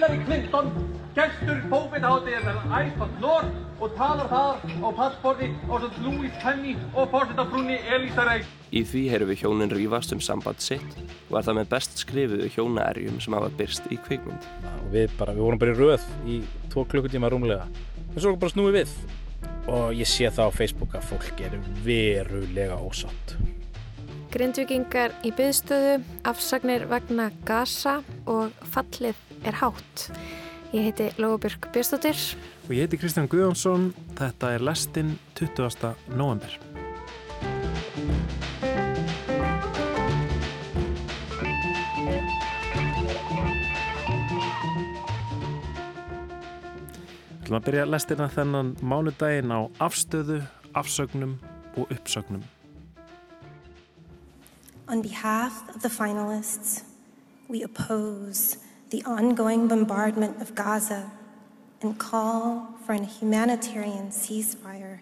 Hillary Clinton gestur COVID-hátíðarnar Iceland North og talar þar á passporti á svo Louis Penny og fórsetafrúni Elisa Reis. Í því heyrum við hjónin rífast um samband sitt og er það með best skrifuðu hjónaerjum sem hafa byrst í kvikmynd. Og við, bara, við vorum bara í röð í tvo klukkutíma rúmlega. En svo bara snúið við og ég sé það á Facebook að fólk er verulega ósátt. Grindvikingar í byðstöðu, afsagnir vegna gasa og fallið er hátt. Ég heiti Lóabjörg Björnstóttir. Og ég heiti Kristján Guðjónsson. Þetta er lestinn 20. november. Við ætlum að byrja lestina þennan mánudaginn á afstöðu, afsögnum og uppsögnum. On behalf of the finalists, we oppose the ongoing bombardment of Gaza and call for a humanitarian ceasefire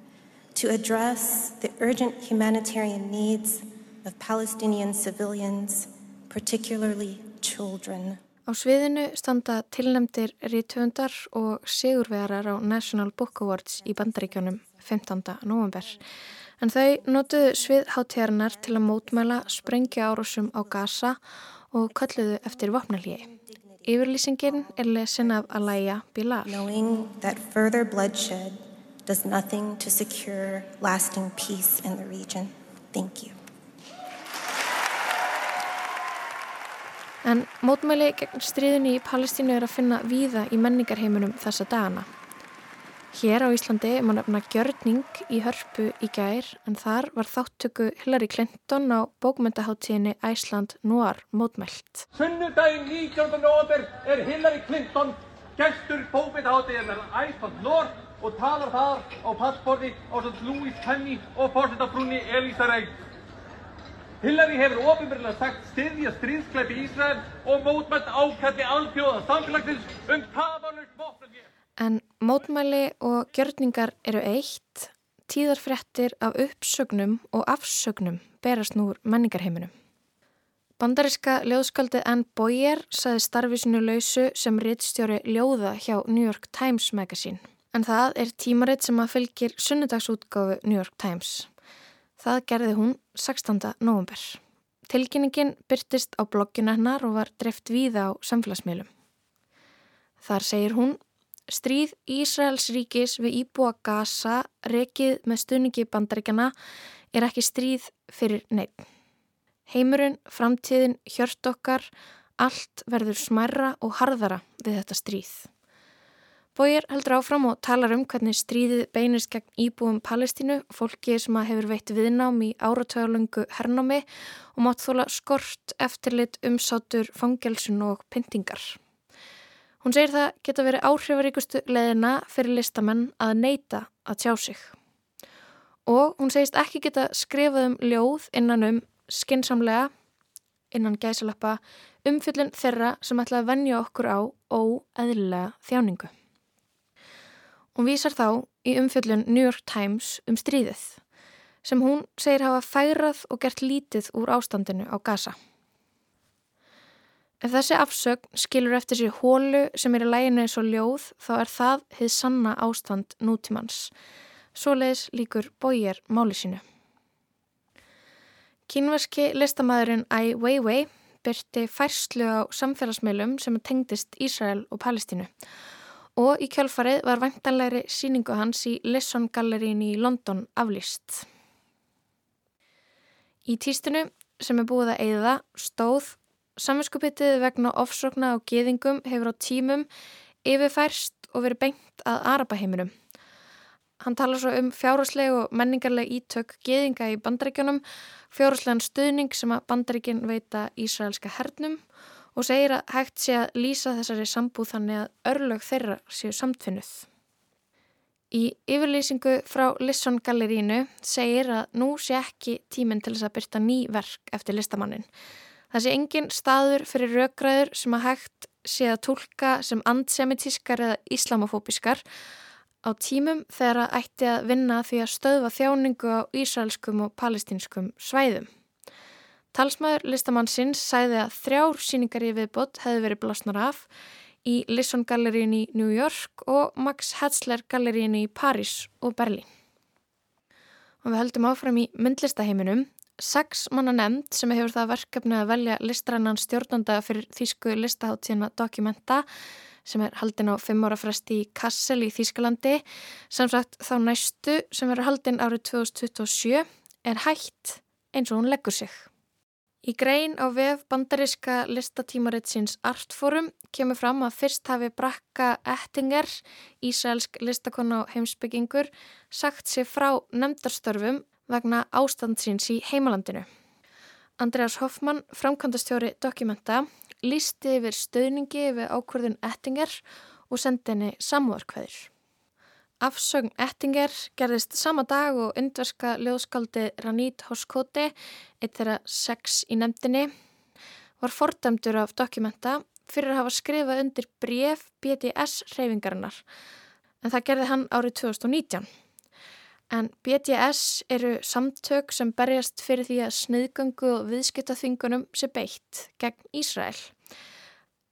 to address the urgent humanitarian needs of Palestinian civilians, particularly children. Á sviðinu standa tilnemdir rítöfundar og sigurvegarar á National Book Awards í bandaríkjónum 15. november. En þau notuðu sviðháttérinnar til að mótmæla sprengja árásum á Gaza og kölluðu eftir vopnalíi. Yfirlýsingin er lesin af Alaya Bilal. Knowing that further bloodshed does nothing to secure lasting peace in the region. Thank you. En mótmæli gegn stríðinni í Palestínu er að finna víða í menningarheimunum þessa dagana. Hér á Íslandi má nefna gjörning í hörpu í gær en þar var þáttöku Hillary Clinton á bókmyndaháttíðinni Æsland Noir mótmælt. Sunnudaginn 19. november er Hillary Clinton gestur bókmyndaháttíðarnar Æsland North og talar þar á passporti á svo Louis Penny og fórsetafrúni Elisa Reis. Hillary hefur ofinverðilega sagt styðja stríðskleipi í Ísrael og mótmælt ákalli alþjóða samfélagsins um tafarlust vopnum. En mótmæli og gjörningar eru eitt, tíðarfrettir af uppsögnum og afsögnum berast nú úr menningarheiminum. Bandariska ljóðskaldið Ann Boyer saði starfisinu lausu sem rittstjóri ljóða hjá New York Times Magazine. En það er tímaritt sem að fylgir sunnudagsútgáfu New York Times. Það gerði hún 16. november. Tilkynningin byrtist á blogginu hennar og var dreft víða á samfélagsmiðlum. Þar segir hún Stríð Ísraels ríkis við íbúa Gaza rekið með stuðningi bandaríkjana er ekki stríð fyrir neitt. Heimurinn, framtíðin, hjört okkar, allt verður smærra og harðara við þetta stríð. Bóir heldur áfram og talar um hvernig stríðið beinist gegn íbúum Palestínu, fólki sem hefur veitt viðnám í áratöðalöngu hernámi og mátt þóla skort, eftirlit, umsátur, fangelsun og pyntingar. Hún segir það geta verið áhrifaríkustu leðina fyrir listamenn að neyta að tjá sig. Og hún segist ekki geta skrifað um ljóð innan um skinsamlega, innan gæsalappa, umfyllin þeirra sem ætla að vennja okkur á óeðlilega þjáningu. Hún vísar þá í umfyllun New York Times um stríðið, sem hún segir hafa færað og gert lítið úr ástandinu á Gaza. Ef þessi afsögn skilur eftir sér hólu sem er í læginu eins og ljóð þá er það hið sanna ástand nútímans. Svoleiðis líkur bójar máli sínu. Kínverski listamæðurinn Ai Weiwei byrti færslu á samfélagsmeilum sem tengdist Ísrael og Palestínu og í kjálfarið var væntanlegri síningu hans í Lisson Gallerín í London aflýst. Í týstinu sem er búið að eigða stóð Samvinskupitið vegna ofsókna á geðingum hefur á tímum yfirfærst og verið bengt að Arabaheiminum. Hann talar svo um fjárhásleg og menningarleg ítök geðinga í bandaríkjunum, fjárháslegan stuðning sem að bandaríkin veita Ísraelska hernum og segir að hægt sé að lýsa þessari sambúð þannig að örlög þeirra séu samtfinnuð. Í yfirlýsingu frá Lisson Gallerínu segir að nú sé ekki tíminn til þess að byrta ný verk eftir listamannin. Það sé engin staður fyrir raugræður sem að hægt sé að tólka sem antisemitískar eða islamofóbiskar á tímum þegar að ætti að vinna því að stöðva þjáningu á ísraelskum og palestinskum svæðum. Talsmaður listamannsins sæði að þrjár síningar í viðbót hefði verið blásnar af í Lisson gallerín í New York og Max Hetzler gallerín í Paris og Berlín. Og við höldum áfram í myndlistaheiminum. Seks manna nefnd sem hefur það verkefni að velja listrannan stjórnanda fyrir þýsku listaháttíðina Documenta sem er haldin á fimm ára fresti í Kassel í Þýskalandi. Samsagt þá næstu sem verður haldin árið 2027 er hægt eins og hún leggur sig. Í grein á vef bandariska listatímaritsins Artforum kemur fram að fyrst hafi Brakka Ettinger, Ísælsk listakonna og heimsbyggingur, sagt sér frá nefndarstörfum vegna ástandsins í heimalandinu. Andreas Hoffmann, framkvæmdastjóri dokumenta, lísti yfir stöðningi við ákvörðun Ettinger og sendi henni samúðarkveður. Afsögn Ettinger gerðist sama dag og undverska ljóðskaldi Ranít Hoskóti, eitt þeirra sex í nefndinni, var fordæmdur af dokumenta fyrir að hafa skrifað undir bref BDS reyfingarinnar, en það gerði hann árið 2019. En BDS eru samtök sem berjast fyrir því að sniðgöngu og viðskiptaþingunum sé beitt gegn Ísrael.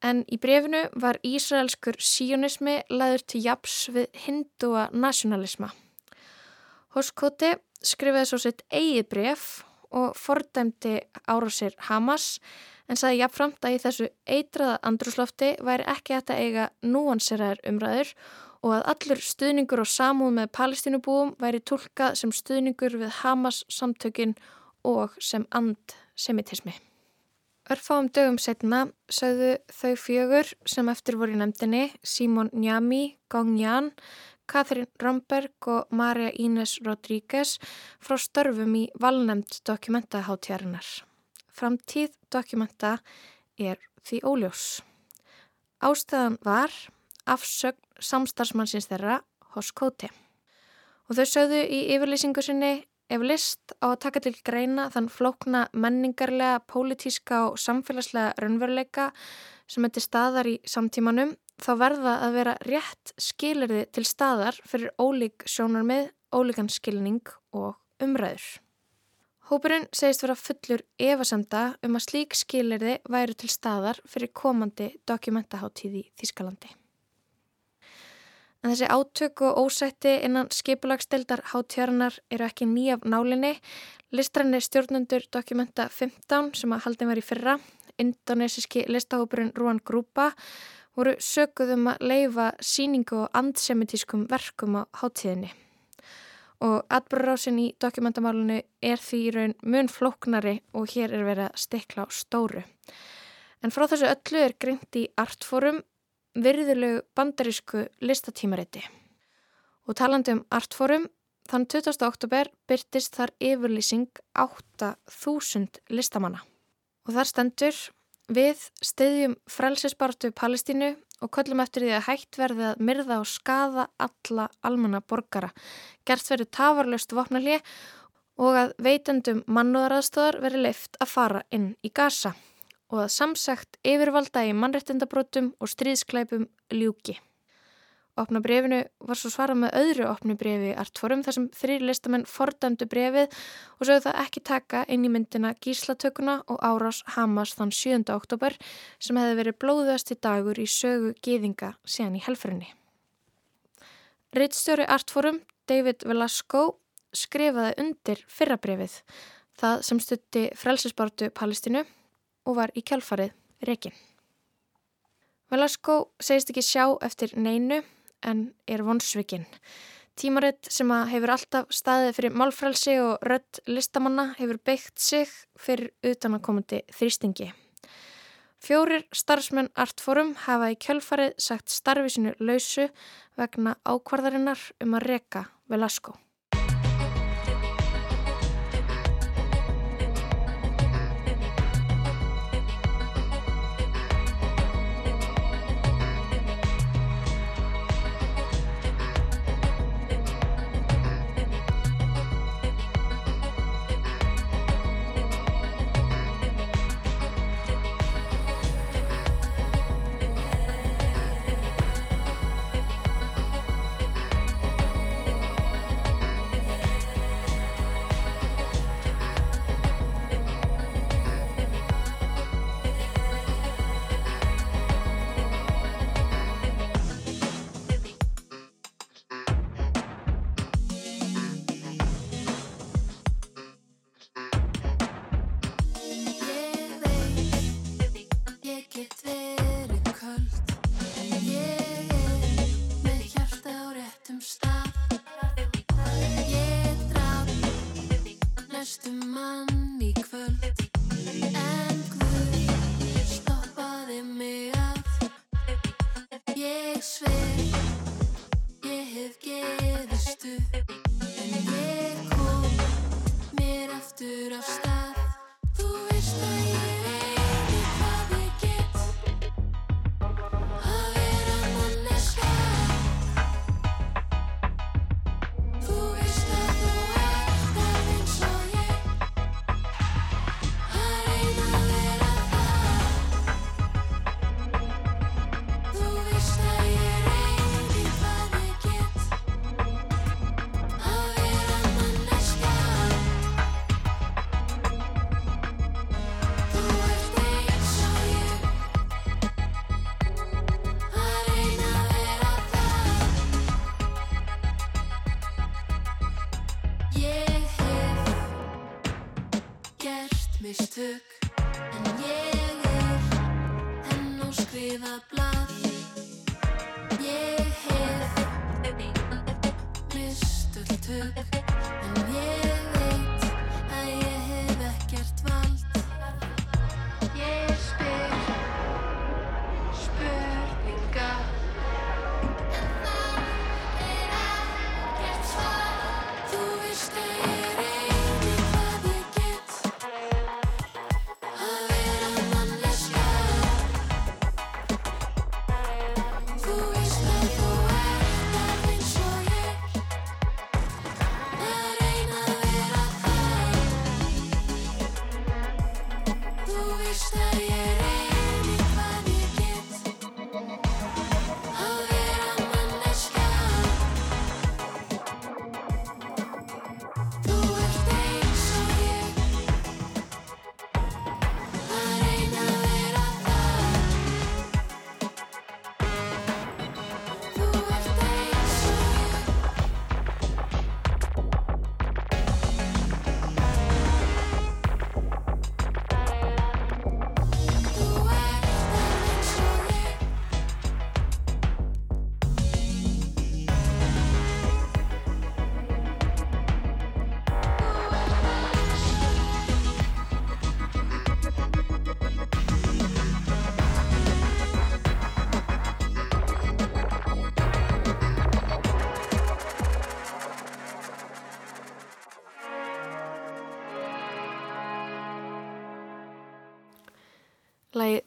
En í brefinu var Ísraelskur síonismi laður til japs við hindúa nationalisma. Hoskoti skrifaði svo sitt eigið bref og fordæmdi árásir Hamas en saði jafnframt að í þessu eitraða andruslofti væri ekki hægt að eiga núanseraður umræður og að allur stuðningur og samúð með palestínubúum væri tólkað sem stuðningur við Hamas samtökin og sem andsemitismi. Örfáum dögum setna sögðu þau fjögur sem eftir voru í nefndinni Simon Njami, Gong Jan, Katrin Romberg og Marja Ínes Rodríguez frá störfum í valnemnd dokumentahátjarinnar. Framtíð dokumenta er því óljós. Ástæðan var afsögn samstarfsmannsins þeirra hos Kóti. Og þau sögðu í yfirlýsingu sinni Ef list á að taka til greina þann flókna menningarlega, pólitíska og samfélagslega raunveruleika sem til staðar í samtímanum, þá verða að vera rétt skilirði til staðar fyrir ólík sjónarmið, ólíkan skilning og umræður. Hópurinn segist vera fullur efasemda um að slík skilirði væri til staðar fyrir komandi dokumentaháttíð í Þískalandi. En þessi átök og ósætti innan skipulagsdeldar hátjörnar eru ekki nýjaf nálinni. Listræni stjórnundur dokumenta 15 sem að haldin var í fyrra, indonesíski listahópurinn Rúan Grúpa, voru sökuðum að leifa síningu og andsemitískum verkum á hátíðinni. Og atbúrrásin í dokumentamálunu er því í raun mun flóknari og hér er verið að stekla á stóru. En frá þessu öllu er greint í artfórum virðulegu bandarísku listatímariti. Og talandi um artfórum, þann 20. oktober byrtist þar yfirlýsing 8.000 listamanna. Og þar stendur við steyðjum frelsisbartu Palestínu og köllum eftir því að hægt verði að myrða og skada alla almanna borgara. Gert verið tafarlaust vopnalið og að veitendum mannúðaraðstöðar verið leift að fara inn í gasa og að samsagt yfirvalda í mannrettindabrótum og stríðsklæpum ljúki. Opna brefinu var svo svarað með öðru opnu brefi artforum þar sem þrýr listamenn fordæmdu brefið og sögðu það ekki taka inn í myndina gíslatökuna og árás Hamas þann 7. oktober sem hefði verið blóðasti dagur í sögu geðinga síðan í helfrinni. Rittstjóri artforum David Velasco skrifaði undir fyrra brefið það sem stutti frelsesbortu Palestínu og var í kjálfarið rekin. Velasco segist ekki sjá eftir neinu en er vonsvikinn. Tímaritt sem hefur alltaf staðið fyrir málfrælsi og rött listamanna hefur beitt sig fyrir utanakomandi þrýstingi. Fjórir starfsmenn Artforum hafa í kjölfarið sagt starfi sinu lausu vegna ákvarðarinnar um að reka Velasco.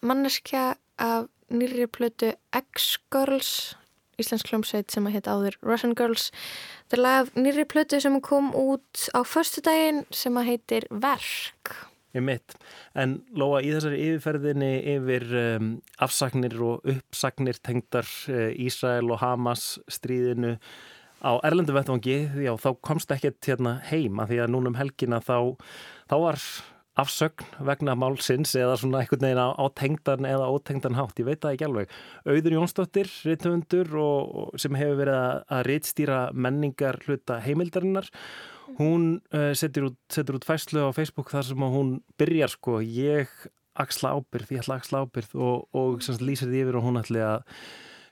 Manneskja af nýrri plötu X-Girls, íslensk hljómsveit sem að hétt áður Russian Girls. Þetta er lag af nýrri plötu sem kom út á förstudaginn sem að heitir Verk. Ég mitt. En Lóa, í þessari yfirferðinni yfir um, afsagnir og uppsagnir tengdar uh, Ísrael og Hamas stríðinu á Erlendu vettvangi, já, þá komst ekkert hérna heima því að núna um helgina þá, þá var afsögn vegna málsins eða svona einhvern veginn á, tengdan eða ótengdan hátt, ég veit það ekki alveg. Auður Jónsdóttir, og sem hefur verið að, rithstýra menningar hluta heimildarinnar hún uh, setur, út, setur út fæslu á Facebook þar sem hún byrjar sko, ég axla ábyrð, ég ætla axla ábyrð og, og sem sagt lýsir því yfir og hún ætli að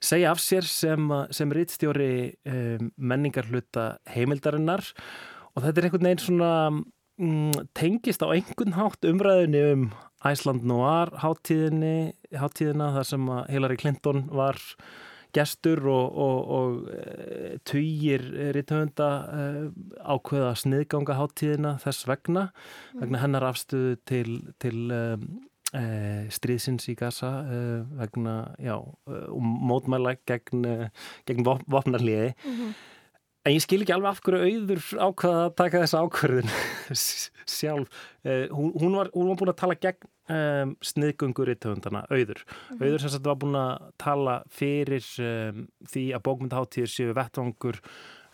segja af sér sem, sem rittstjóri um, menningar hluta heimildarinnar og þetta er einhvern veginn svona mm, tengist á einhvern hátt umræðinni um Æsland Noir hátíðinni, hátíðina þar sem Hillary Clinton var gestur og, og, og e, tugir rithöfunda e, ákveða sniðganga hátíðina þess vegna, vegna hennar afstöðu til, til e, stríðsins í Gaza e, vegna, já, og mótmæla gegn, gegn vop, vopnarliði. En ég skil ekki alveg af hverju auður ákvaða að taka þessa ákverðin sjálf. Eh, hún, hún, var, hún var búin að tala gegn um, sniðgöngur í töfundana, auður. Auður sem sagt var búin að tala fyrir um, því að bókmyndaháttíður séu vettvangur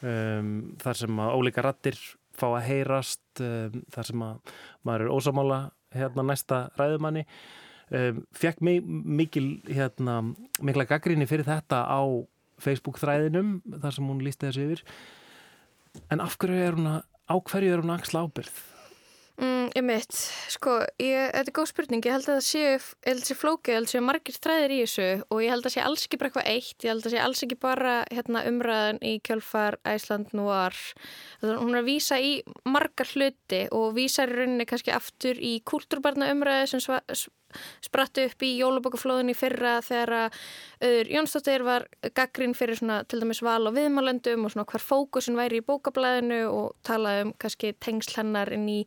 um, þar sem að ólíka rattir fá að heyrast, þar sem að maður er ósamála hérna næsta ræðumanni. Um, fekk mig mikil hérna, mikla gaggrinni fyrir þetta á Facebook þræðinum þar sem hún lísti þessu yfir. En af hverju er hún að á hverju er hún að axla ábyrð? Mm, ég mitt, sko, ég, þetta er góð spurning, ég held að það séu, ég held að það sé flókið, ég held að það séu margir þræðir í þessu og ég held að það sé alls ekki bara eitthvað eitt, ég held að það sé alls ekki bara hérna, umræðan í kjölfar Æsland núar, hún er að vísa í margar hluti og vísar í rauninni kannski aftur í kultúrbarna umræði sem, sprattu upp í jólabokaflóðinni fyrra þegar að auður Jónsdóttir var gaggrinn fyrir svona til dæmis val og viðmálendum og svona hver fókusin væri í bókablaðinu og talaði um kannski tengsl hennar inn í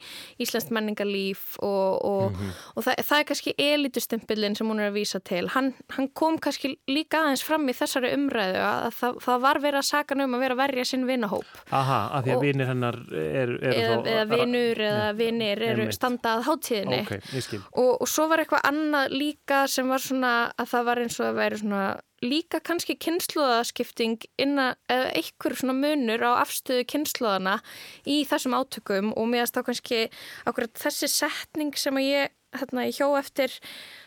Íslands menningarlíf og, og, og það, það er kannski elitustimpilin sem hún er að vísa til. Hann, hann kom kannski líka aðeins fram í þessari umræðu að það, það var verið að saka um að vera að verja sinn vinahóp Aha, af því að vinir hennar eru er eða, eða vinur eða vinir eru einmitt. standa að hátíðinni Ok, ég skil. og, og svo var eitthvað annað líka sem var svona að það var eins og að væri svona líka kannski kynnslóðaskipting innan, eða einhver svona munur á afstöðu kynnslóðana í þessum átökum og mér þá kannski akkurat þessi setning sem að ég hérna, ég hjó eftir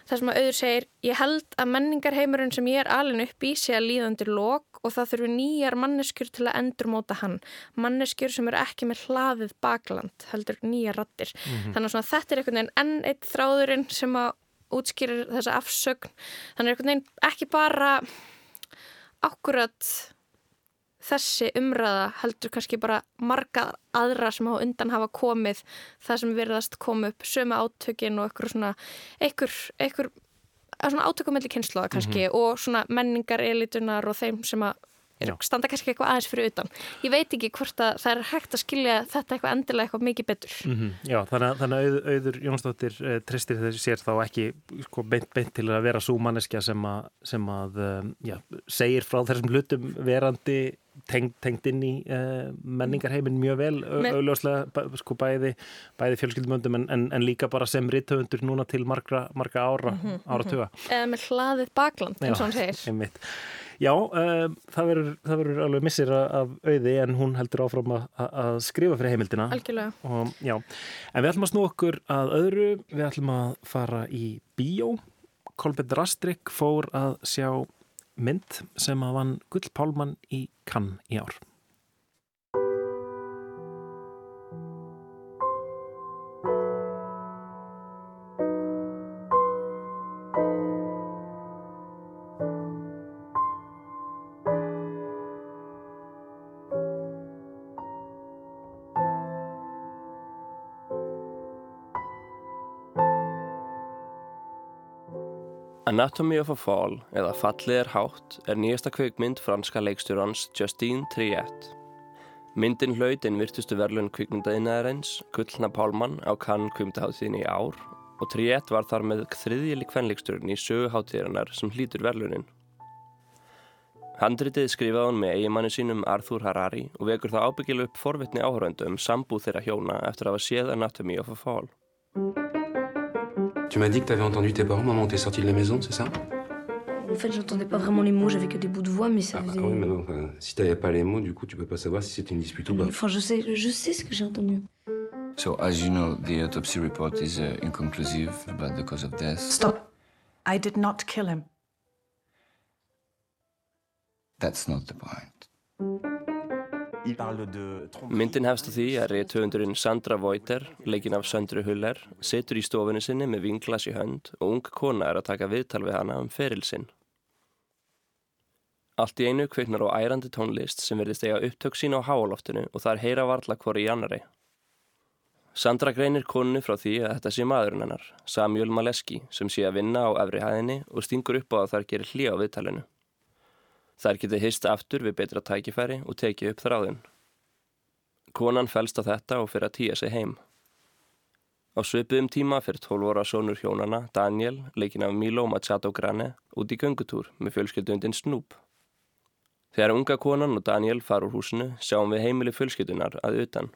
það sem að auður segir, ég held að menningarheimurinn sem ég er alin upp í sé að líðandir lok og það þurfi nýjar manneskjur til að endurmóta hann. Manneskjur sem eru ekki með hlaðið bakland heldur nýjar rattir þannig að svona, þetta er einhvern veginn enn eitt þráðurinn sem að útskýrir þessa afsögn. Þannig er einhvern veginn ekki bara akkurat þessi umræða heldur kannski bara marga aðra sem á undan hafa komið það sem virðast koma upp sömu átökin og eitthvað svona eitthvað, eitthvað svona átökumilli kynnslóða kannski og svona menningar elitunar og þeim sem að standa kannski eitthvað aðeins fyrir utan. Ég veit ekki hvort að það er hægt að skilja þetta eitthvað endilega eitthvað mikið betur. Mm Já, þannig að, þannig að auður, auður Jónsdóttir uh, tristir þessi sér þá ekki sko, beint, beint til að vera svo manneskja sem að, sem að um, já, segir frá þessum hlutum verandi tengd, tengd inn í uh, menningarheiminn mjög vel, au- Men- augljóslega bæ, sko, bæði, bæði fjölskyldumöndum en, en, en líka bara sem rithöfundur núna til margra, margra ára, áratuga. eða með hlaðið bakland eins og hann segir einmitt. Já, um, það verður alveg missir af auði en hún heldur áfram að, skrifa fyrir heimildina. algjörlega Og, já, en við ætlum að snú okkur að öðru, við ætlum að fara í bíó. Kolbett Rastrik fór að sjá mynd sem að vann Gull Pálmann í Cannes í ár. Anatomy of a Fall, eða Fallið er hátt, er nýjasta kvikmynd franska leikstjórans Justine Triet. Myndin hlaut einn virtustu verlun kvikmyndaðinaðarins, Gullna Pálmann á Cannes kvikmyndaháttíðin í ár og Triet var þar með þriðjili kvenleikstjórn í söguháttíðirinnar sem hlýtur verlunin. Handritið skrifaði hún með eigimanni sínum Arthur Harari og vekur það ábyggilega upp forvitni áhöröndu um sambúð þeirra hjóna eftir að hafa séð Anatomy of a Fall. Tu m'as dit que t'avais entendu tes parents au moment où t'es sorti de la maison, c'est ça? En fait, j'entendais pas vraiment les mots, j'avais que des bouts de voix, mais ça Ah bah faisait. oui, mais non, enfin, si t'avais pas les mots, du coup, tu peux pas savoir si c'était une dispute ou pas. Enfin, je sais, je sais ce que j'ai entendu. So, as you know, the autopsy report is uh, inconclusive about the cause of death. Stop. I did not kill him. That's not the point. Myndin hefst á því að reythöfundurinn Sandra Voiter, leikinn af Söndru Huller, situr í stofunni sinni með vinglas í hönd og ung kona er að taka viðtal við hana um feril sinn. Allt í einu kveiknar á ærandi tónlist sem verðist eiga upptök sín á háaloftinu og það er heyra varla hvori í annari. Sandra greinir konu frá því að þetta sé maðurinn hennar, Samuel Maleski, sem sé að vinna á efri hæðinni og stingur upp á að þær gerir hlý á viðtalinu. Þær getið hist aftur við betra tækifæri og tekið upp þráðin. Konan fælst á þetta og fyrir að týja sig heim. Á svipuðum tíma fyrir 12 ára sonur hjónana, Daniel, leikin af Milo Machado Grane, út í göngutúr með fjölskyldundin Snoop. Þegar unga konan og Daniel fara úr húsinu sjáum við heimili fjölskyldunar að utan.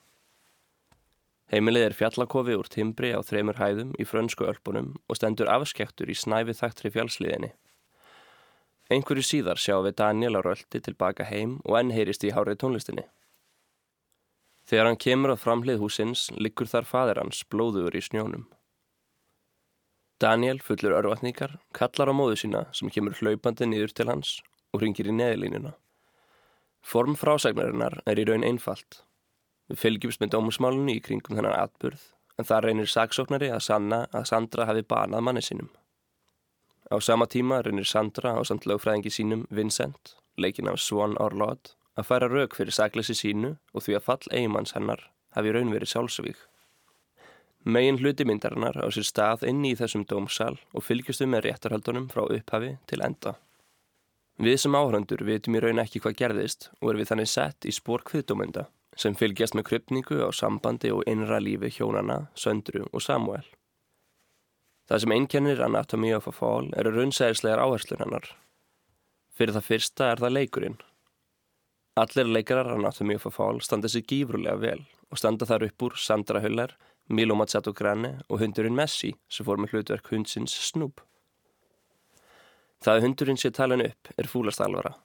Heimilið er fjallakofi úr timbri á þreymur hæðum í frönsku ölpunum og stendur afskektur í snæfi þaktri fjálsliðinni. Einhverju síðar sjáum við Daniel á röldi tilbaka heim og enn heyrist í hárið tónlistinni. Þegar hann kemur á framhlið húsins liggur þar fadir hans blóður í snjónum. Daniel fullur örvatningar kallar á móðu sína sem kemur hlaupandi niður til hans og ringir í neðilínuna. Form frásagnarinnar er í raun einfalt. Við fylgjumst með dómusmálunni í kringum þennan atburð en það reynir saksóknari að sanna að Sandra hafi banað manni sínum. Á sama tíma reynir Sandra á samt lögfræðingi sínum Vincent, leikin af Swan Orlod, að færa rauk fyrir sakleysi sínu og því að fall eigimanns hennar hafi raun verið sjálfsvík. Megin hluti myndarinnar á sér stað inni í þessum dómsal og fylgjustu með réttarhaldunum frá upphafi til enda. Við sem áhrandur vitum í raun ekki hvað gerðist og erum við þannig sett í spór kviðdómynda sem fylgjast með krypningu á sambandi og innra lífi hjónana, Söndru og Samuel. Það sem einkennir Anatomy of a Fall eru raunsæðislegar áherslur hennar. Fyrir það fyrsta er það leikurinn. Allir leikarar Anatomy of a Fall standa sér gífrulega vel og standa þar upp úr Sandra Hüllar, Milo Mazzato Grane og hundurinn Messi sem fór með hlutverk hundsins Snoop. Það að hundurinn sé talin upp er fúlast alvara.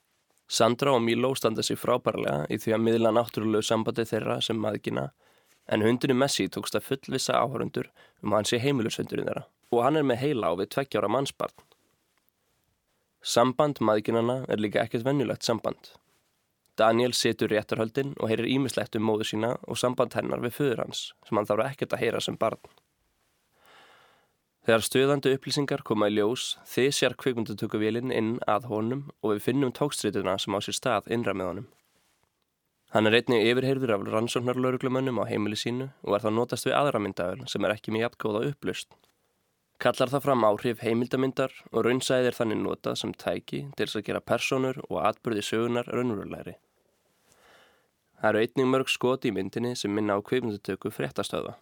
Sandra og Milo standa sér frábærlega í því að miðla náttúrulegu sambandi þeirra sem maðgina en hundurinn Messi tókst að fullvisa áhörundur um að hann sé heimilushundurinn þeirra og hann er með heila á við tveggjára mannsbarn. Samband maðginana er líka ekkert vennulegt samband. Daniel setur réttarhöldin og heyrir ímislegt um móðu sína og samband hennar við föður hans sem hann þarf ekkert að heyra sem barn. Þegar stöðandi upplýsingar koma í ljós þysjar kvikmundutökuvélinn inn að honum og við finnum tókstrituna sem á sér stað innra með honum. Hann er einnig yfirheyrður af rannsóknarlauruglumönnum á heimili sínu og er þá notast við aðra myndavel sem er ekki með jafngóða upplust. Kallar það fram áhrif heimildamindar og raunsæðir þannig notað sem tæki til þess að gera personur og atbyrði sögunar raunverulegri. Það eru einnig mörg skoti í myndinni sem minna á kvikmyndutöku fréttastöða.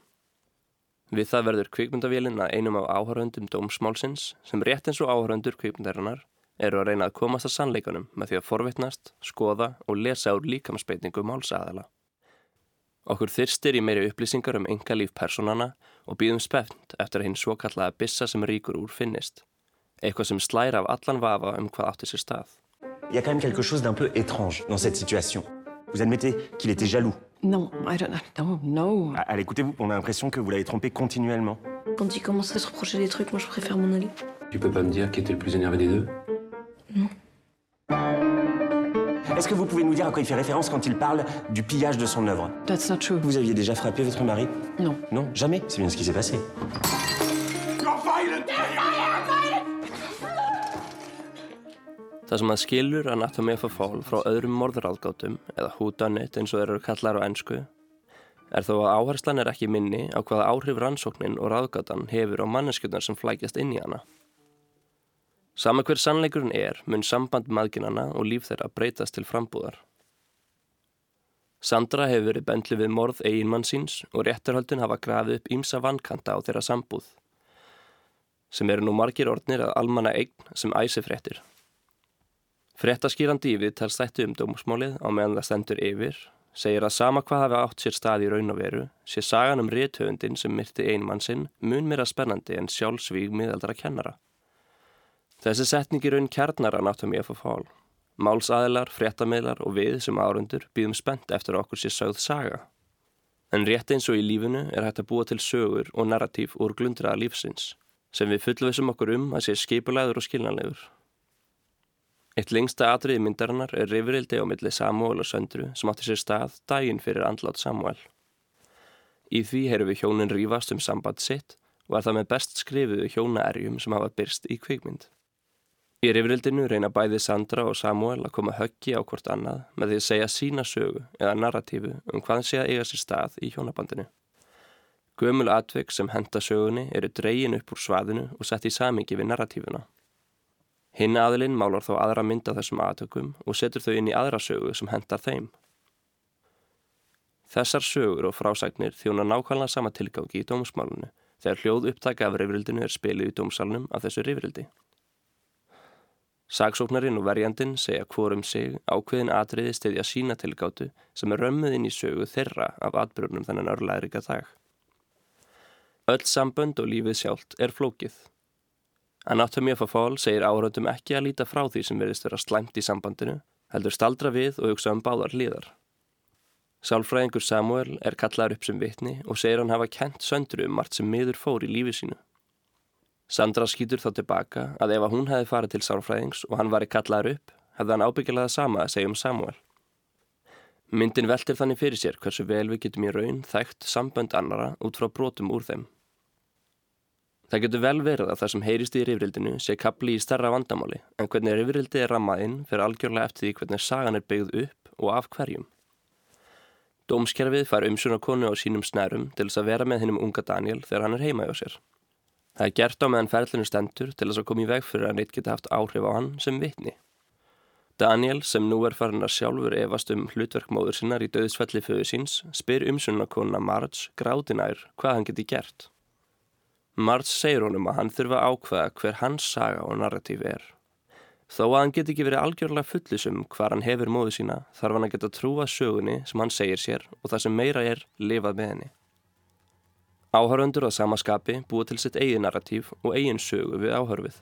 Við það verður kvikmyndavélinn að einum af áhöröndum dómsmálsins sem rétt eins og áhöröndur kvikmyndarinnar eru að reyna að komast að sannleikunum með því að forvitnast, skoða og lesa úr líkamsbeitningu málsaðala. Okkur þyrstir í meiri upplýsingar um enga líf personana og býðum spefnt eftir að hinn svo kallaða bissa sem ríkur úr finnist. Eitthvað sem slæra af allan vafa um hvað átti sér stað. Il y a quand même quelque chose d'un peu étrange dans cette situation. Vous admettez qu'il était jaloux Non, I don't know. No. Allez, écoutez-vous, on a l'impression que vous l'avez trompé continuellement. Quand il commence à se reprocher des trucs, moi je préfère m'en aller. Tu peux pas me dire qui était le plus énervé des deux Est-ce que vous pouvez nous dire à quoi il fait référence quand il parle du pillage de son œuvre That's not true. Vous aviez déjà frappé votre mari Non. Non, jamais. C'est bien ce qui s'est passé. Það sem að skilur Anatomy of a Fall frá öðrum morðuráðgátum eða húdanit eins og þeir eru kallar á ennsku er þó að áherslan er ekki minni á hvaða áhrif rannsóknin og ráðgátan hefur á manneskjöldar sem flækjast inn í hana. Sama hver sannleikurinn er mun samband maðginana og líf þeirra breytast til frambúðar. Sandra hefur verið bendlu við morð eiginmann síns og réttarhöldun hafa grafið upp ímsa vankanta á þeirra sambúð sem eru nú margir orðnir að almanna eign sem æsi fréttir. Frettaskýrandi yfir tar stættu um dómusmálið á meðan það stendur yfir, segir að sama hvað hafi átt sér stað í raun og veru, sé sagan um réttöfundin sem myrti einmann sinn mun meira spennandi en sjálfsvíg miðaldra kennara. Þessi setningi raun kjarnar Anatomy of a Fall. Málsaðilar, fréttamiðlar og við sem árundur býðum spennt eftir okkur sér sögð saga. En rétt eins og í lífinu er hægt að búa til sögur og narratív úr glundraða lífsins, sem við fullvisum okkur um að sé skipulæður og skilnanlegur. Eitt lengsta atriði myndarinnar er rifrildi á milli Samuel og Söndru sem átti sér stað daginn fyrir andlátt Samuel. Í því heyrum við hjónin rífast um samband sitt og er það með best skrifuðu hjónaerjum sem hafa byrst í kvikmynd. Í rifrildinu reyna bæði Sandra og Samuel að koma höggi á hvort annað með því að segja sína sögu eða narratífu um hvað sé að eiga sér stað í hjónabandinu. Gömul atveg sem henda sögunni eru dreyin upp úr svaðinu og sett í samingi við narratífuna. Hinn aðilinn málar þó aðra mynd af þessum aðtökum og setur þau inn í aðra sögu sem hendar þeim. Þessar sögur og frásagnir þjóna nákvæmlega sama tilgangi í dómsmálunu þegar hljóð upptaka af rifrildinu er spilið í dómsalunum af þessu rifrildi. Sagsóknarinn og verjandin segja hvorum sig ákveðin atriði stiðja sína tilgátu sem er römmuð inn í sögu þeirra af atbyrjunum þennan örlæðrika dag. Öll sambönd og lífið sjálft er flókið. Anatomy of a Fall segir áhraundum ekki að líta frá því sem verðist vera slæmt í sambandinu, heldur staldra við og hugsa um báðar liðar. Sálfræðingur Samuel er kallaður upp sem vitni og segir hann hafa kent söndru um margt sem miður fór í lífi sínu. Sandra skýtur þá tilbaka að ef hún hefði farið til sálfræðings og hann var í kallaður upp, hefði hann ábyggilega sama að segja um Samuel. Myndin veltir þannig fyrir sér hversu vel við getum í raun þægt sambönd annara út frá brotum úr þeim. Það getur vel verið að það sem heyrist í rifrildinu sé kapli í starra vandamáli en hvernig rifrildi er rammað inn fyrir algjörlega eftir því hvernig sagan er byggð upp og af hverjum. Dómskerfið fær umsjónarkonu á sínum snærum til þess að vera með hinnum unga Daniel þegar hann er heima hjá sér. Það er gert á meðan ferlinu stendur til þess að koma í veg fyrir að neitt geta haft áhrif á hann sem vitni. Daniel, sem nú er farin að sjálfur efast um hlutverkmóður sinnar í döðsfelli föðu síns, spyr umsjónarkonuna Marge gráðinær hvað hann geti gert. Marge segir honum að hann þurfa að ákveða hver hans saga og narratíf er. Þó að hann get ekki verið algjörlega fullisum hvar hann hefur móðu sína þarf hann að geta trúa sögunni sem hann segir sér og það sem meira er lifað með henni. Áhörfundur á sama skapi búið til sitt eigin narratív og eigin sögu við áhörfið.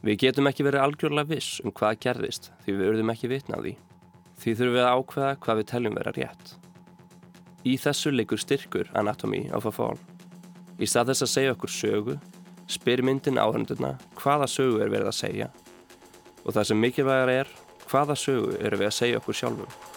Við getum ekki verið algjörlega viss um hvað gerðist því við urðum ekki vitnaði. Því þurfum við að ákveða hvað við teljum vera rétt. Í þessu leikur styrkur anatomy á fafál. Í stað þess að segja okkur sögu, spyr myndin áhörndurna hvaða sögu er verið að segja og það sem mikilvægar er hvaða sögu eru við að segja okkur sjálfum.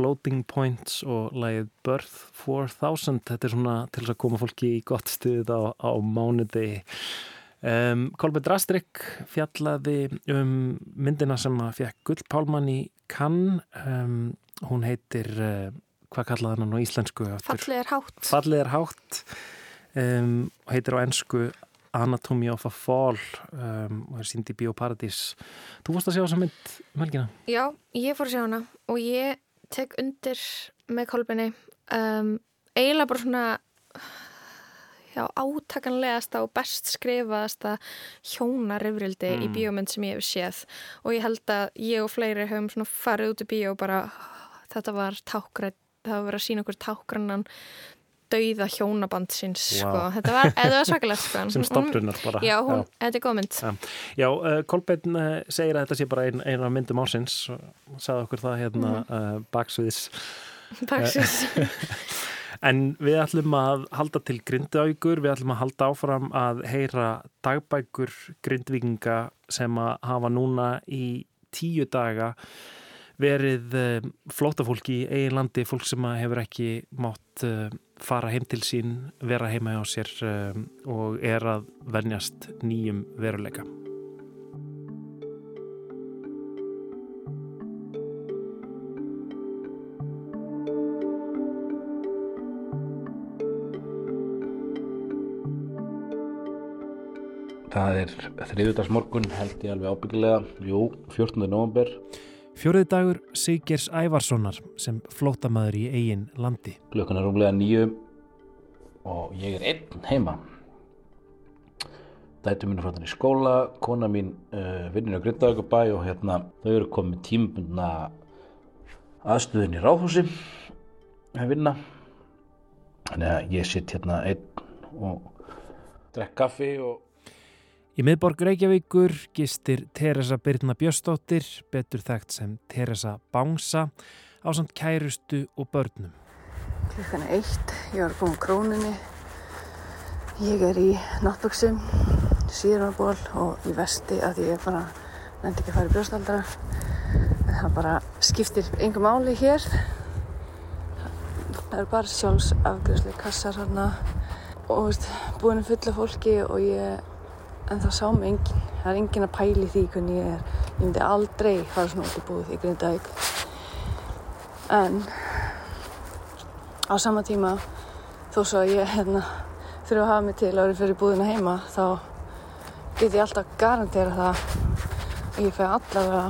Floating Points og lagið Birth 4000. Þetta er svona til þess að koma fólki í gott stuð á, á mánuði. Um, Kolbjörn Drastrik fjallaði um myndina sem að fekk Gullpálmann í Cannes um, hún heitir, uh, hvað kallaði hann á íslensku? Fallið er hátt. Fallið er hátt um, og heitir á ennsku Anatomy of a Fall um, og er sínd í Bíóparadís. Þú fórst að sjá þessa mynd helgina? Já, ég fór að sjá hana og ég tek undir með kolbinni um, eiginlega bara svona já, átakanlegasta og best skrifaðasta hjónarifrildi mm. í bíómynd sem ég hef séð og ég held að ég og fleiri höfum svona farið út í bíó og bara þetta var tákrætt, það var að sína okkur tákrannan dauða hjónabandsins wow. sko. þetta var, var svakalegt sko. sem stoppunar bara já, hún, já. þetta er góð mynd já, já uh, Kolbeinn uh, segir að þetta sé bara eina ein myndum ásins sagði okkur það hérna mm. uh, baksviðis baksviðis En við ætlum að halda til grindaugur, við ætlum að halda áfram að heyra dagbækur grindvikinga sem að hafa núna í tíu daga verið eh, flótafólk í eigin landi, fólk sem hefur ekki mátt fara heim til sín, vera heima á sér eh, og er að vennjast nýjum veruleika. Það er þriðutarsmorgun held ég alveg ábyggilega, jú, 14. november. Fjórið dagur Sigers Ævarssonar sem flótamaður í eigin landi. Klukkan er rúmlega nýju og ég er einn heima. Dætu mín er frátan í skóla, kona mín uh, vinnir á Grindavíkabæ og hérna þau eru komið tímbundna aðstöðin í ráðhúsi að vinna. Þannig að ég sitt hérna einn og drekk kaffi og Í miðborg Reykjavíkur gistir Teresa Birna Björstóttir, betur þekkt sem Teresa Bangsa, á samt kærustu og börnum. Klukkan er eitt, ég var búin króninni, ég er í náttböksum, síðanból og í vesti að ég bara nefndi ekki að fara í brjóstaldara. Það bara skiptir engum máli hér. Það eru bara sjálfsafgjörsli kassar hérna og búinum fulla fólki og ég en það sá mig enginn. Það er enginn að pæli því hvernig ég er. Ég myndi aldrei fara svona út í búið í Grindavík. En á sama tíma þó svo að ég hérna, þurfa að hafa mig til vera fyrir búðina heima þá get ég alltaf garantera það og ég fæ allavega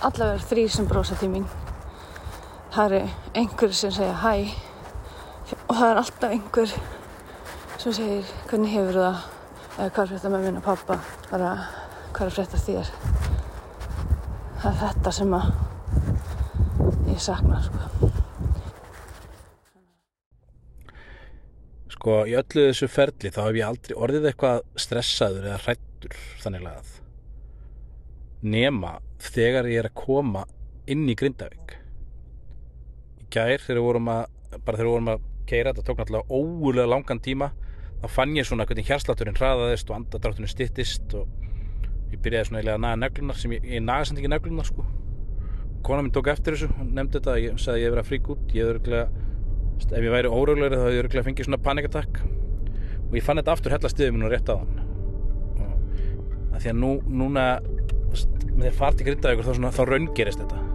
allavega þrý sem brosa til mín. Það er einhver sem segja hæ og það er alltaf einhver sem segir hvernig hefur það hvað er frétta með minn og pappa bara hvað er frétta þér. Það er þetta sem að ég sakna sko. Sko í öllu þessu ferli þá hef ég aldrei orðið eitthvað stressaður eða hrættur þannig að nema þegar ég er að koma inn í Grindavík. Í gær þegar við vorum að bara þegar við vorum að keira þetta tók náttúrulega ógulega langan tíma þá fann ég svona hvernig hérslátturinn hraðaðist og andadrátturinn stittist og ég byrjaði svona eiginlega að naga neglunar sem ég, ég naga samt ekki neglunar sko. Kona minn tók eftir þessu, nefndi þetta ég sagði að ég hefði verið að frík út ég hefði örgulega, ef ég væri óröglegri þá hefði ég örgulega fengið svona panikatakk og ég fann þetta aftur hella stiðið minn og rétt á hann og að því að nú, núna að fara til grindaðugur þá, þá raungerist þetta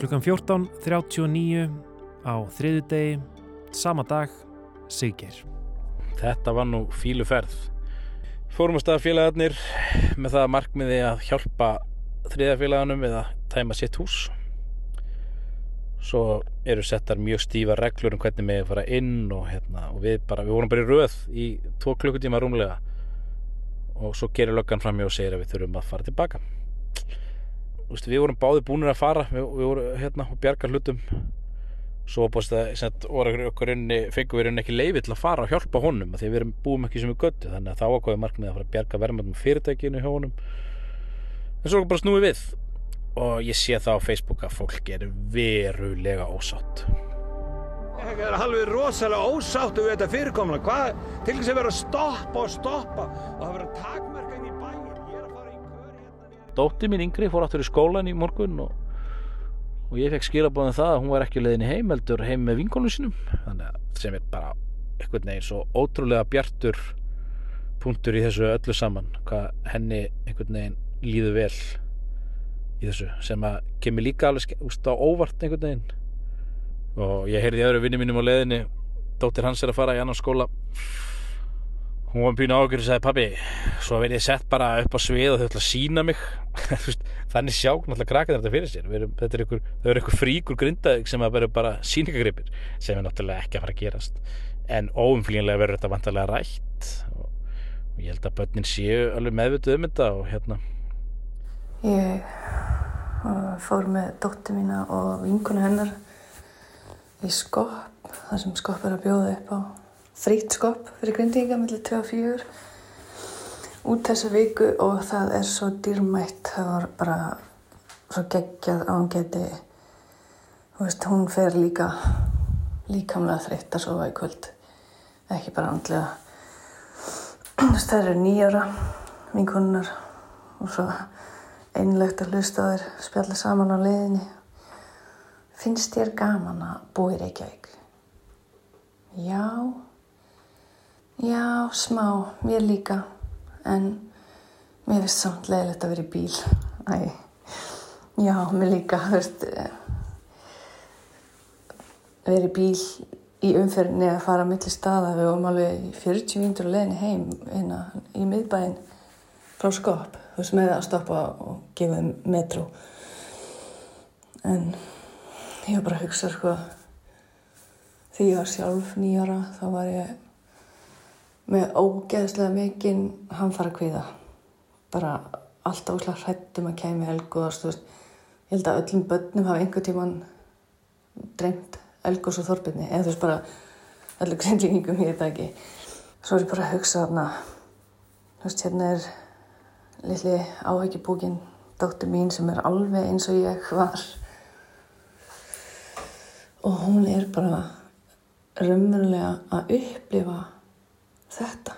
Klukkan 14.39 á þriðu degi, sama dag, Siggeir. Þetta var nú fílu ferð. Fórum að staða félagarnir með það markmiði að hjálpa þriðafélaganum við að tæma sitt hús. Svo eru settar mjög stífa reglur um hvernig við fara inn og, hérna, og við, bara, við vorum bara í röð í tvo klukkutíma rúmlega og svo gerir löggan fram í og segir að við þurfum að fara tilbaka við vorum báði búinir að fara við, við vorum hérna og bjarga hlutum. Svo búist að okkur fengum við ekki leiði til að fara og hjálpa honum því við búum ekki sem við göttu þannig að þá ákvæði markmið að fara að bjarga verðmöndum fyrirtækinu hjá honum. En svo bara snúið við. Og ég sé það á Facebook að fólk er verulega ósátt. Ég er halvið rosalega ósáttu við þetta fyrirkomna hvað til þess að vera að stoppa og stoppa og það vera í dótti mín yngri fór áttur í skólan í morgun og, og ég fekk skilabóðin um það að hún var ekki leðin í heim heldur heim með vinkonum sínum. Þannig að sem er bara eitthvað neginn svo ótrúlega bjartur punktur í þessu öllu saman hvað henni einhvern veginn líður vel í þessu sem að kemur líka alveg úst, á óvart einhvern veginn. Og ég heyrði öðru vinni mínum á leiðinni dóttir hans er að fara í annan skóla hún var pínu ágjör og sagði pabbi, svo verið ég sett bara upp á svið og þau ætla að sína mig. Þannig sjá náttúrulega krakka þetta fyrir sér. Erum, þetta er ykkur, þau eru ykkur fríkur grindaðik sem að vera bara síningagripir sem er náttúrulega ekki að fara að gerast. En óumflýjanlega verður þetta vantarlega rætt. Og, ég held að börnin séu alveg meðvituð um þetta og hérna. Ég uh, fór með dóttir mína og vinkonu hennar í skopp, þar sem skopp er að bjóða upp á frýtt skopp fyrir grindinga millir 2 og 4 út þessa viku og það er svo dýrmætt, það var bara svo geggjað að hún geti, þú veist, hún fer líka líkamlega þreytt að sofa í kvöld, ekki bara andlega. Þú veist, Það eru nýjara vinkonunnar og svo einlegt að hlusta þér spjalla saman á leiðinni. Finnst þér gaman að búa í Reykjavík? Já, já, smá, mér líka, en mér finnst samt leiðilegt að vera í bíl. Æ, já, mér líka, þú veist, eh, vera í bíl í umferðinni að fara að milli staða. Við vorum alveg í 40 vindur á leiðinni heim hérna í miðbæinn frá skopp, þú veist, með að stoppa og gefa þeim metró. En ég var bara að hugsa, sko, því ég var sjálf nýjara, þá var ég með ógeðslega mikinn hamfara kvíða. Bara alltaf útlæð hrættum að kæmi elgóðast. Ég held að öllum börnum hafa einhver tíman dreymt elgós og þorbirni, eða þú veist bara öllu grindlingum, ég það ekki. Svo er ég bara að hugsa þarna, þú veist, hérna er litli áhyggjubúkin dóttir mín sem er alveg eins og ég var og hún er bara raunverulega að upplifa þetta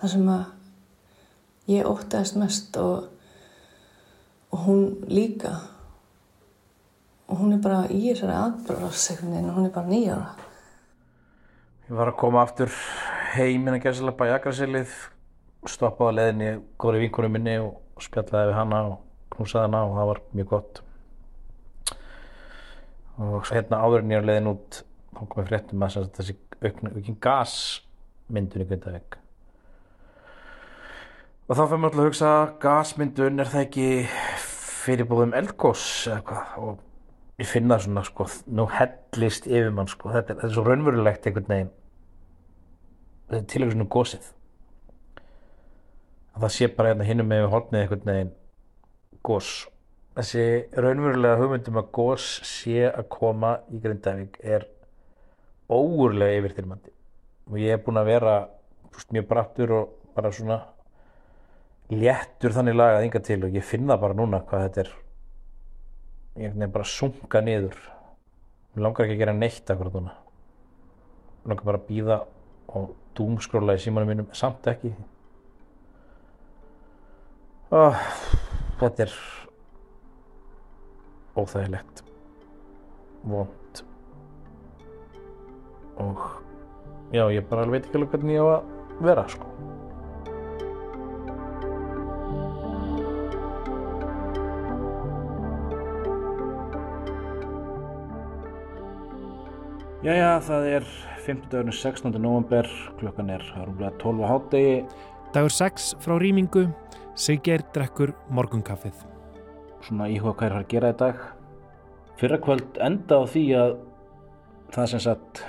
það sem að ég óttaðist mest og, og hún líka. Og hún er bara í þessari atbyrðarsekuninu hún er bara nýjara Ég var að koma aftur heim innan gæsilega bæja Akrasilið stoppaði á leiðinni góðri vinkunum minni og spjallaði við hana og knúsaði hana og það var mjög gott. Og hérna áður en ég á leiðin út þá komið fréttum að þessi aukn, aukin gasmyndun í Grindavík. Og þá fyrir maður alltaf að hugsa gasmyndun er það ekki fyrirbúðum eldgós eða hvað og ég finna svona sko nú hellist yfir mann sko. Þetta er, þetta er svo raunverulegt einhvern veginn. Þetta er tilögur svona gósið að það sé bara hérna hinnum með hornið einhvern veginn gós þessi raunverulega hugmyndum að gós sé að koma í Grindavík er óurlega yfirþyrmandi og ég er búinn að vera fúst, mjög brattur og bara svona léttur þannig lagað yngar til og ég finna bara núna hvað þetta er. Ég er bara að sunga niður. Mér langar ekki að gera neitt akkurat núna. Mér langar bara að býða og dúmskróla í símanum mínum samt ekki. Oh, þetta er óþægilegt. Vond og já, ég bara veit ekki alveg hvernig ég á að vera sko Jæja, það er 50. 16. november, klukkan er rúmlega 12 á hátegi. Dagur 6 frá rýmingu, Siggeir drekkur morgunkaffið. Svona íhuga hvað er að gera í dag. Fyrra kvöld enda á því að það sem sagt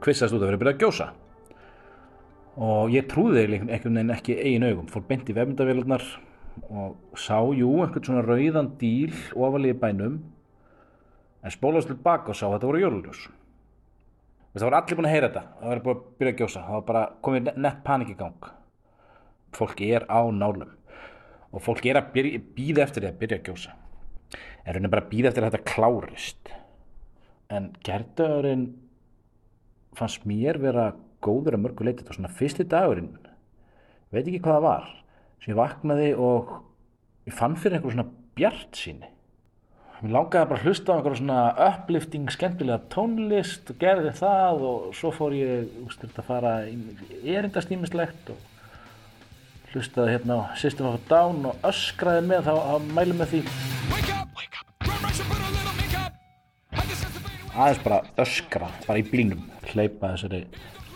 kvistast út að vera að byrja að gjósa. Og ég trúði einhvern veginn ekki eigin augum. Fór beint í vefmyndavélunar og sá, jú, einhvern svona rauðan díl ofalíði bænum en spólaðist til baka og sá að þetta voru jóluljós. Það voru allir búin að heyra þetta, það var búin að byrja að gjósa, það var bara komið nett panik í gang. Fólk er á nálum og fólk er að býða eftir því að byrja að gjósa. En raunin bara að býða eftir að þetta klárist. En gerðdagurinn fannst mér vera góður að mörgu leiti. Þetta var svona fyrsti dagurinn, veit ekki hvað það var, sem ég vaknaði og ég fann fyrir einhver svona bjart síni. Mér langaði bara að hlusta á einhverja svona uplifting, skemmtilega tónlist og gerði það og svo fór ég úst, að fara erindastýmislegt og, hlustaði hérna á System of a Down og öskraði með þá, þá mælum með því. Aðeins bara öskra bara í blínum hleypa þessari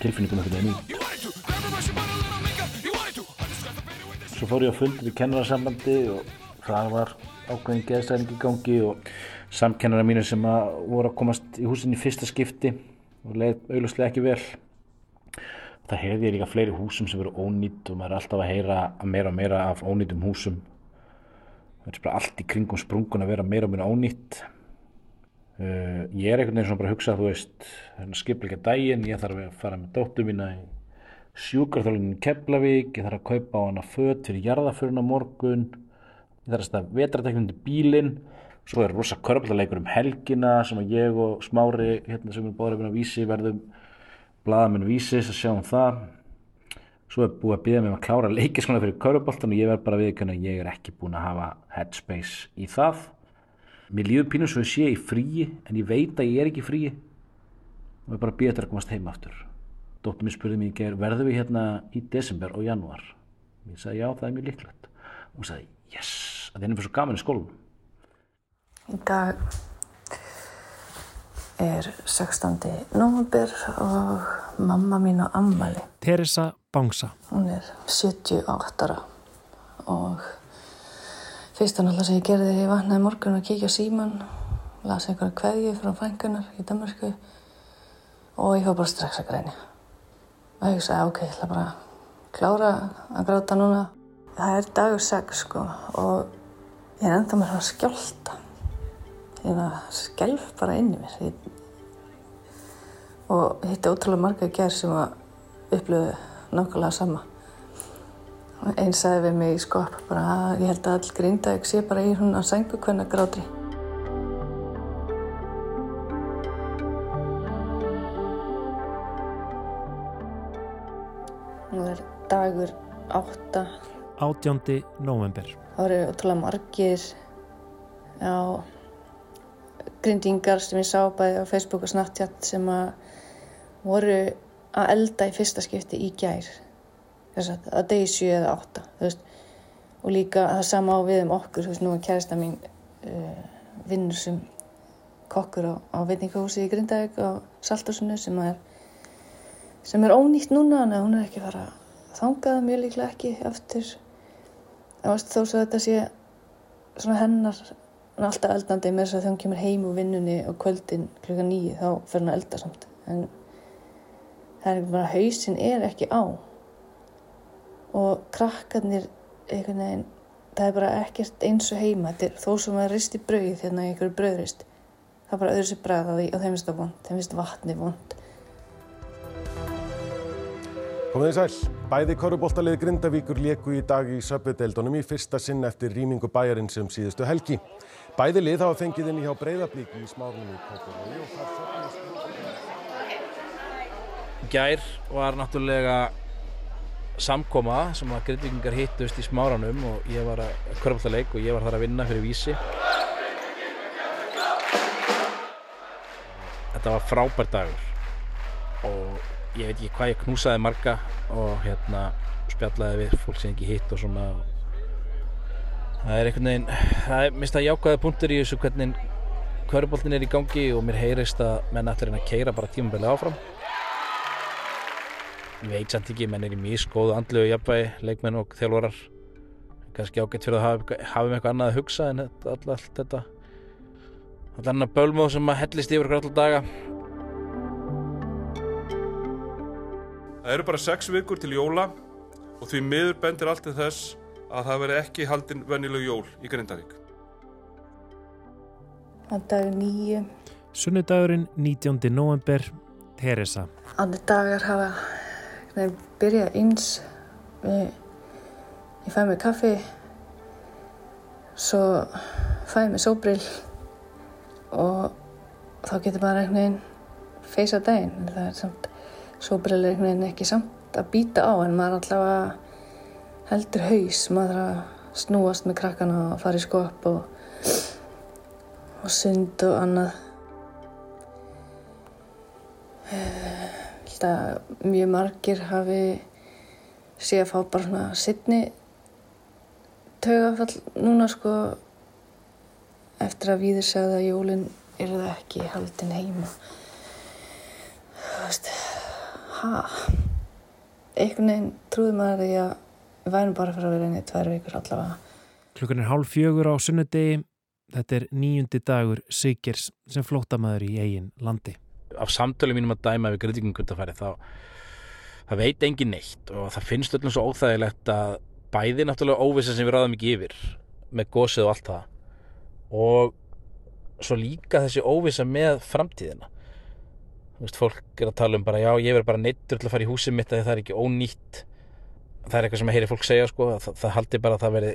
tilfinningum einhvern veginn í. Svo fór ég á fundið í kennararsambandi og það var ákveðin geðstæðing í gangi og samkennara mínu sem að voru að komast í húsin í fyrsta skipti og leið auðvitað ekki vel. Það heyrði ég líka fleiri húsum sem veru ónýtt og maður er alltaf að heyra meira og meira af ónýttum húsum. Það er bara allt í kringum sprungun að vera meira og meira ónýtt uh, ég er einhvern veginn svona bara að hugsa þú veist, skipleika daginn ég þarf að fara með dóttu mína í sjúkarþólinn í Keflavík ég þarf að kaupa á hana fött fyrir jarðaförun á morgun ég þarf að staða vetrateknum til bílinn svo er rosa körflaleikur um helgina sem að ég og Smári hérna sem er báðarefinn á Vísi verðum bladamenn Vísis að sjá um það. Svo er búið að bíða mig um að klára leikiskona fyrir körfuboltan og ég verð bara við að ég er ekki búin að hafa headspace í það mér líður pínum svo að sé í fríi en ég veit að ég er ekki í fríi og ég er bara bíða þetta að komast heim aftur dóttur mér spurði mér í gerð verðum við hérna í desember og januar ég sagði já það er mjög líklegt og hún sagði yes að það er fyrir svo gaman í skólum Í dag er 16. november og mamma mín á ammali. Teresa Bangsa. Hún er 78 ára og fyrst hann alltaf sem ég gerði þegar ég vaknaði morgun að kíkja síman, lasi einhverja kveðju frá frængunar í Danmarku og ég fór bara strax að grænja. Og ég sagði ok, ég ætla bara að klára að gráta núna. Það er dagur 6 sko og ég er ennþá með svona skjálta ég var skelf bara inn í mér ég, og hitti ótrúlega marga gerð sem að upplöfu nákvæmlega sama og einn sagði við mig í skop bara að ég held að all grindaðeg sé bara í hún að sengu hvernig grátri Nú er dagur átta. 18. november Það voru ótrúlega margir á grindingar sem ég sá bæði á Facebook og Snapchat sem að voru að elda í fyrsta skipti í gær þess að degi 7 eða 8 veist, og líka það sama á við um okkur veist nú er kærasta mín uh, vinnur sem kokkur á, á veitingahúsi í Grindavík á Saltarsunu sem er sem er ónýtt núna en hún er ekki fara þangað mjög líklega ekki eftir. Þó svo þetta sé svona hennar hann er alltaf eldandi með þess að þegar hann kemur heim úr vinnunni og kvöldin klukka nýju þá fer hann að elda samt. En það er bara hausin er ekki á og krakkarnir einhvern veginn það er bara ekkert eins og heima er, þó sem að risti brauð hérna í einhverju brauðrist það er bara öðru sér bræð á því og þeim finnst það vond, þeim finnst vatni vond Komið þið sæl. Bæði korruboltalið Grindavíkur leku í dag í söpvedeldunum í fyrsta sinn eftir rýmingu bæjarins um síðustu helgi. Bæði lið hafa fengið inn í hjá breyðablík í smárunni í. Gær var náttúrulega samkoma sem að grindvíkingar hittust í smáranum og ég var að korruboltaleik og ég var þar að vinna fyrir vísi. Þetta var frábær dagur og ég veit ekki hvað ég knúsaði marga og hérna spjallaði við fólk sem ekki hitt og svona það er einhvern veginn það er mist að jákaði punktur í þessu hvernig kvöruboltin er í gangi og mér heyrist að menn ætlar hérna að keira bara tímabæli áfram ég veit samt ekki, menn er í mjög skóðu andlu og jafnvægi, leikmenn og þjálfarar kannski ágætt fyrir að hafa, hafa með eitthvað annað að hugsa en alltaf allt þetta alltaf annar bölmóð sem að hellist yfir alltaf daga Það eru bara sex vikur til jóla og því miður bendir allt til þess að það veri ekki haldinn vennileg jól í Grindavík. Það er dag nýju. Sunnudagurinn 19. november, Teresa. Allir dagar hafa byrjað eins. Ég fæ mig kaffi, svo fæ ég mig sóbrill og þá getur bara einhvern veginn feysa daginn. Það er samt Sóbrill er einhvern veginn ekki samt að býta á en maður allavega heldur haus, maður að snúast með krakkana og fara í skop og, og sund og annað. Ég held að mjög margir hafi sé að fá bara svona sittni taugafall núna sko eftir að Víðir sagði að jólinn er það ekki haldin heima þú veist ha einhvern veginn trúði maður því að við værum bara fyrir að vera inn í tvær vikur allavega Klukkan er hálf fjögur á sunnudegi. Þetta er nýjundi dagur Sigers sem flótamaður í eigin landi. Af samtölu mínum að dæma við grindvíkungundafæri þá það veit engin neitt og það finnst öllum svo óþægilegt að bæði náttúrulega óvisa sem við ráðum ekki yfir með gósið og allt það og svo líka þessi óvisa með framtíðina. Þú veist, fólk er að tala um bara já, ég verður bara neittur til að fara í húsið mitt að það er ekki ónýtt. Það er eitthvað sem heyri fólk segja sko, það, það haldi bara að það veri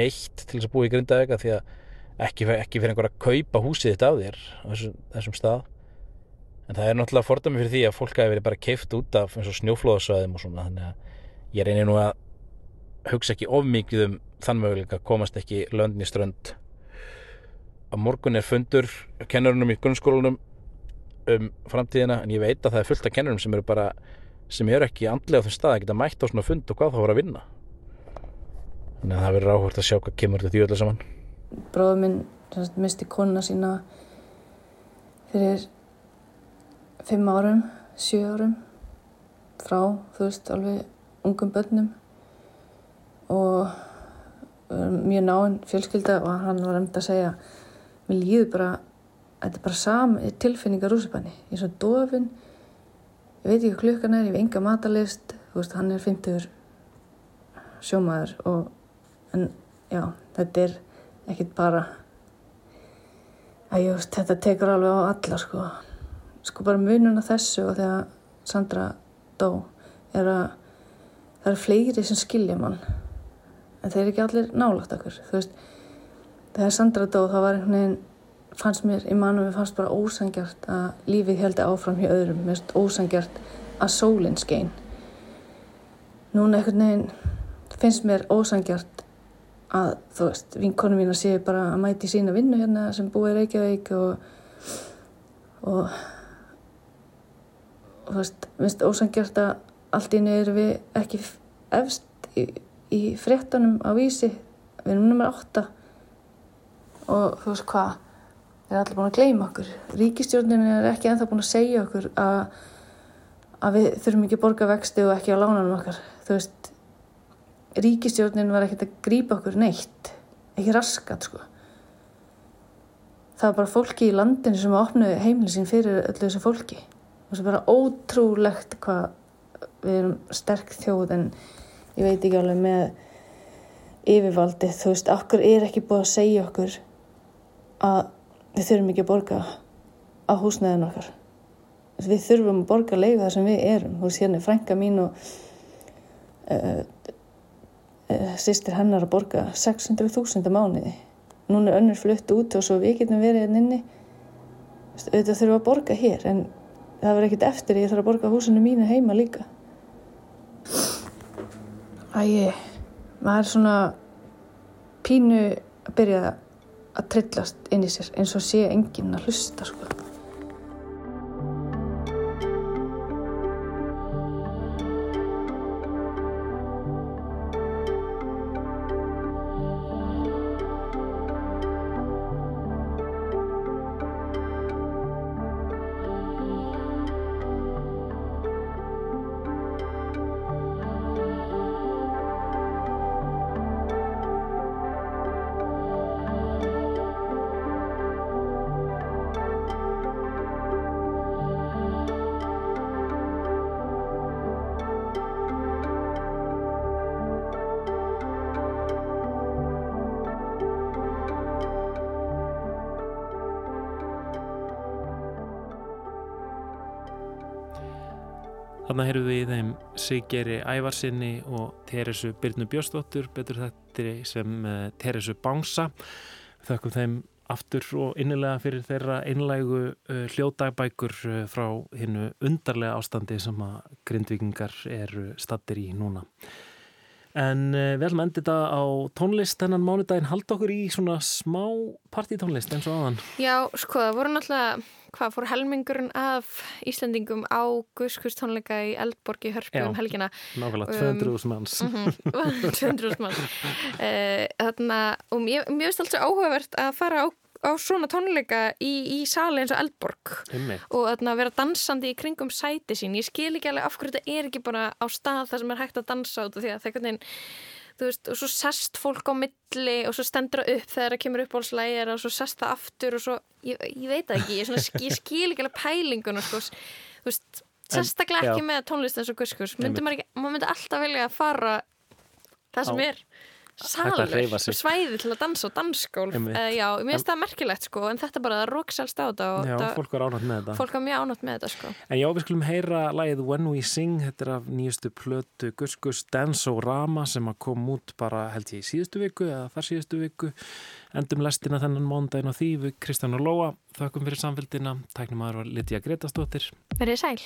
neitt til þess að búa í Grindavík því að ekki, ekki fyrir einhver að kaupa húsið þitt af þér á þessum, þessum stað en það er náttúrulega fordami fyrir því að fólk hafi verið bara keift út af eins og snjóflóðasvæðum og svona þannig að ég reynir nú að hugsa ekki of mikið um þann möguleika komast ekki löndin í strönd. Að morgun er fundur kennurunum í grunnskólanum um framtíðina en ég veit að það er fullt af kennurum sem eru bara sem eru ekki andlega á þessum stað að geta mætt á svona fund og hvað þá voru að vinna. Þannig að það verður áhvert að sjá hvað kemur þetta því öllu saman. Bróður minn misti konuna sína fyrir fimm árum, sjö árum frá, þú veist, alveg ungum börnum. Og erum mjög náinn fjölskylda og hann var um að segja mér líður bara þetta er bara sami tilfinningar rúsipanni ég er svo dofin ég veit ekki hvað klukkan er, ég hef enga matalist þú veist, hann er 50 sjómaður og en já, þetta er ekkert bara að ég veist, þetta tekur alveg á alla sko sko bara mununa þessu og þegar Sandra dó er að það eru fleiri sem skilja mann en þeir eru ekki allir nálagt okkur. Þú veist, þegar Sandra dó þá var einhvern veginn fannst mér í mannum við fannst bara ósangjart að lífið heldi áfram hjá öðrum. Mér finnst ósangjart að sólinn skein. Núna einhvern veginn finnst mér ósangjart að þú veist, vinkonum mín að séu bara að mæti sína vinnu hérna sem búið í Reykjavík og og og þú veist, minnst ósangjart að allt í nöður erum við ekki efst í, í fréttunum á vísi. Við erum nummer 8 og þú veist hvað er allir búin að gleyma okkur. Ríkistjórnin er ekki ennþá búin að segja okkur að, að við þurfum ekki að borga vexti og ekki á lánanum okkar. Þú veist ríkistjórnin var ekkert að grípa okkur neitt. Ekki raskat sko. Það var bara fólki í landinu sem opnuði heimli sín fyrir öllu þessu fólki og er bara ótrúlegt hvað við erum sterk þjóð en ég veit ekki alveg með yfirvaldi þú veist, okkur er ekki búið að segja okkur að við þurfum ekki að borga á húsnæðin okkar? Við þurfum að borga leiða þar sem við erum. Þú veist, hérna er frænka mín og uh, uh, sýstir hennar að borga 600.000 mánuði. Núna er önnur flutt út og svo við getum verið hérna inni. Auðvitað þurfum að borga hér en það verður ekkert eftir ég þarf að borga húsinu mínu heima líka. Æi maður er svona pínu að byrja að trillast inn í sér eins og sé enginn að hlusta sko Þarna heyrðum við í þeim Sigeri Ævarsinni og Teresu Byrnu Björnsdóttur, betur þetta sem uh, Teresu Bánsa. Þakkum þeim aftur og innilega fyrir þeirra einlægu uh, hljóðdagbækur uh, frá hinnu undarlega ástandi sem að grindvikingar eru stattir í núna. En við ætlum að enda þetta á tónlist þennan mánudaginn. Hald okkur í svona smá partítónlist eins og aðan. Já, sko, það voru náttúrulega hvað fór helmingurinn af Íslandingum á Guðskust tónleika í Eldborg í Hörpu Já, um helgina nákvæmlega, Um, 200.000 manns. mhm, 200.000 manns uh, þarna, og mér, mér finnst alltaf áhugavert að fara á, á svona tónleika í, í sali eins og Eldborg Einmitt. og þarna, vera dansandi í kringum sæti sín ég skil ekki alveg af hverju þetta er ekki bara á stað þar sem er hægt að dansa út af því að það er þú veist, og svo sest fólk á milli og svo stendur það upp þegar það kemur upp á slægir og svo sest það aftur og svo, ég, ég veit ekki, ég, svona, ég skil ekki alveg pælinguna sko, þú veist, sérstaklega ekki með tónlist eins og guskus, myndi maður ekki maður myndi alltaf vilja að fara það sem Á- er salur, hreyfa sig. svæði til að dansa og dansgólf uh, já, mér finnst En- það merkilegt sko, en þetta bara það rókselst á þetta og Já, þetta- fólk var ánægt með þetta. fólk var mjög ánægt með þetta sko En já, við skulum heyra lagið When We Sing, þetta er af nýjustu plötu Gus Gus Dance-O-Rama sem að kom út bara held ég í síðustu viku eða þar síðustu viku. Endum lestina þennan móndaginn á því við Kristján og Lóa. Þakkum fyrir samfélgina. Tæknum aður var Lidja Gretastóttir. verið sæl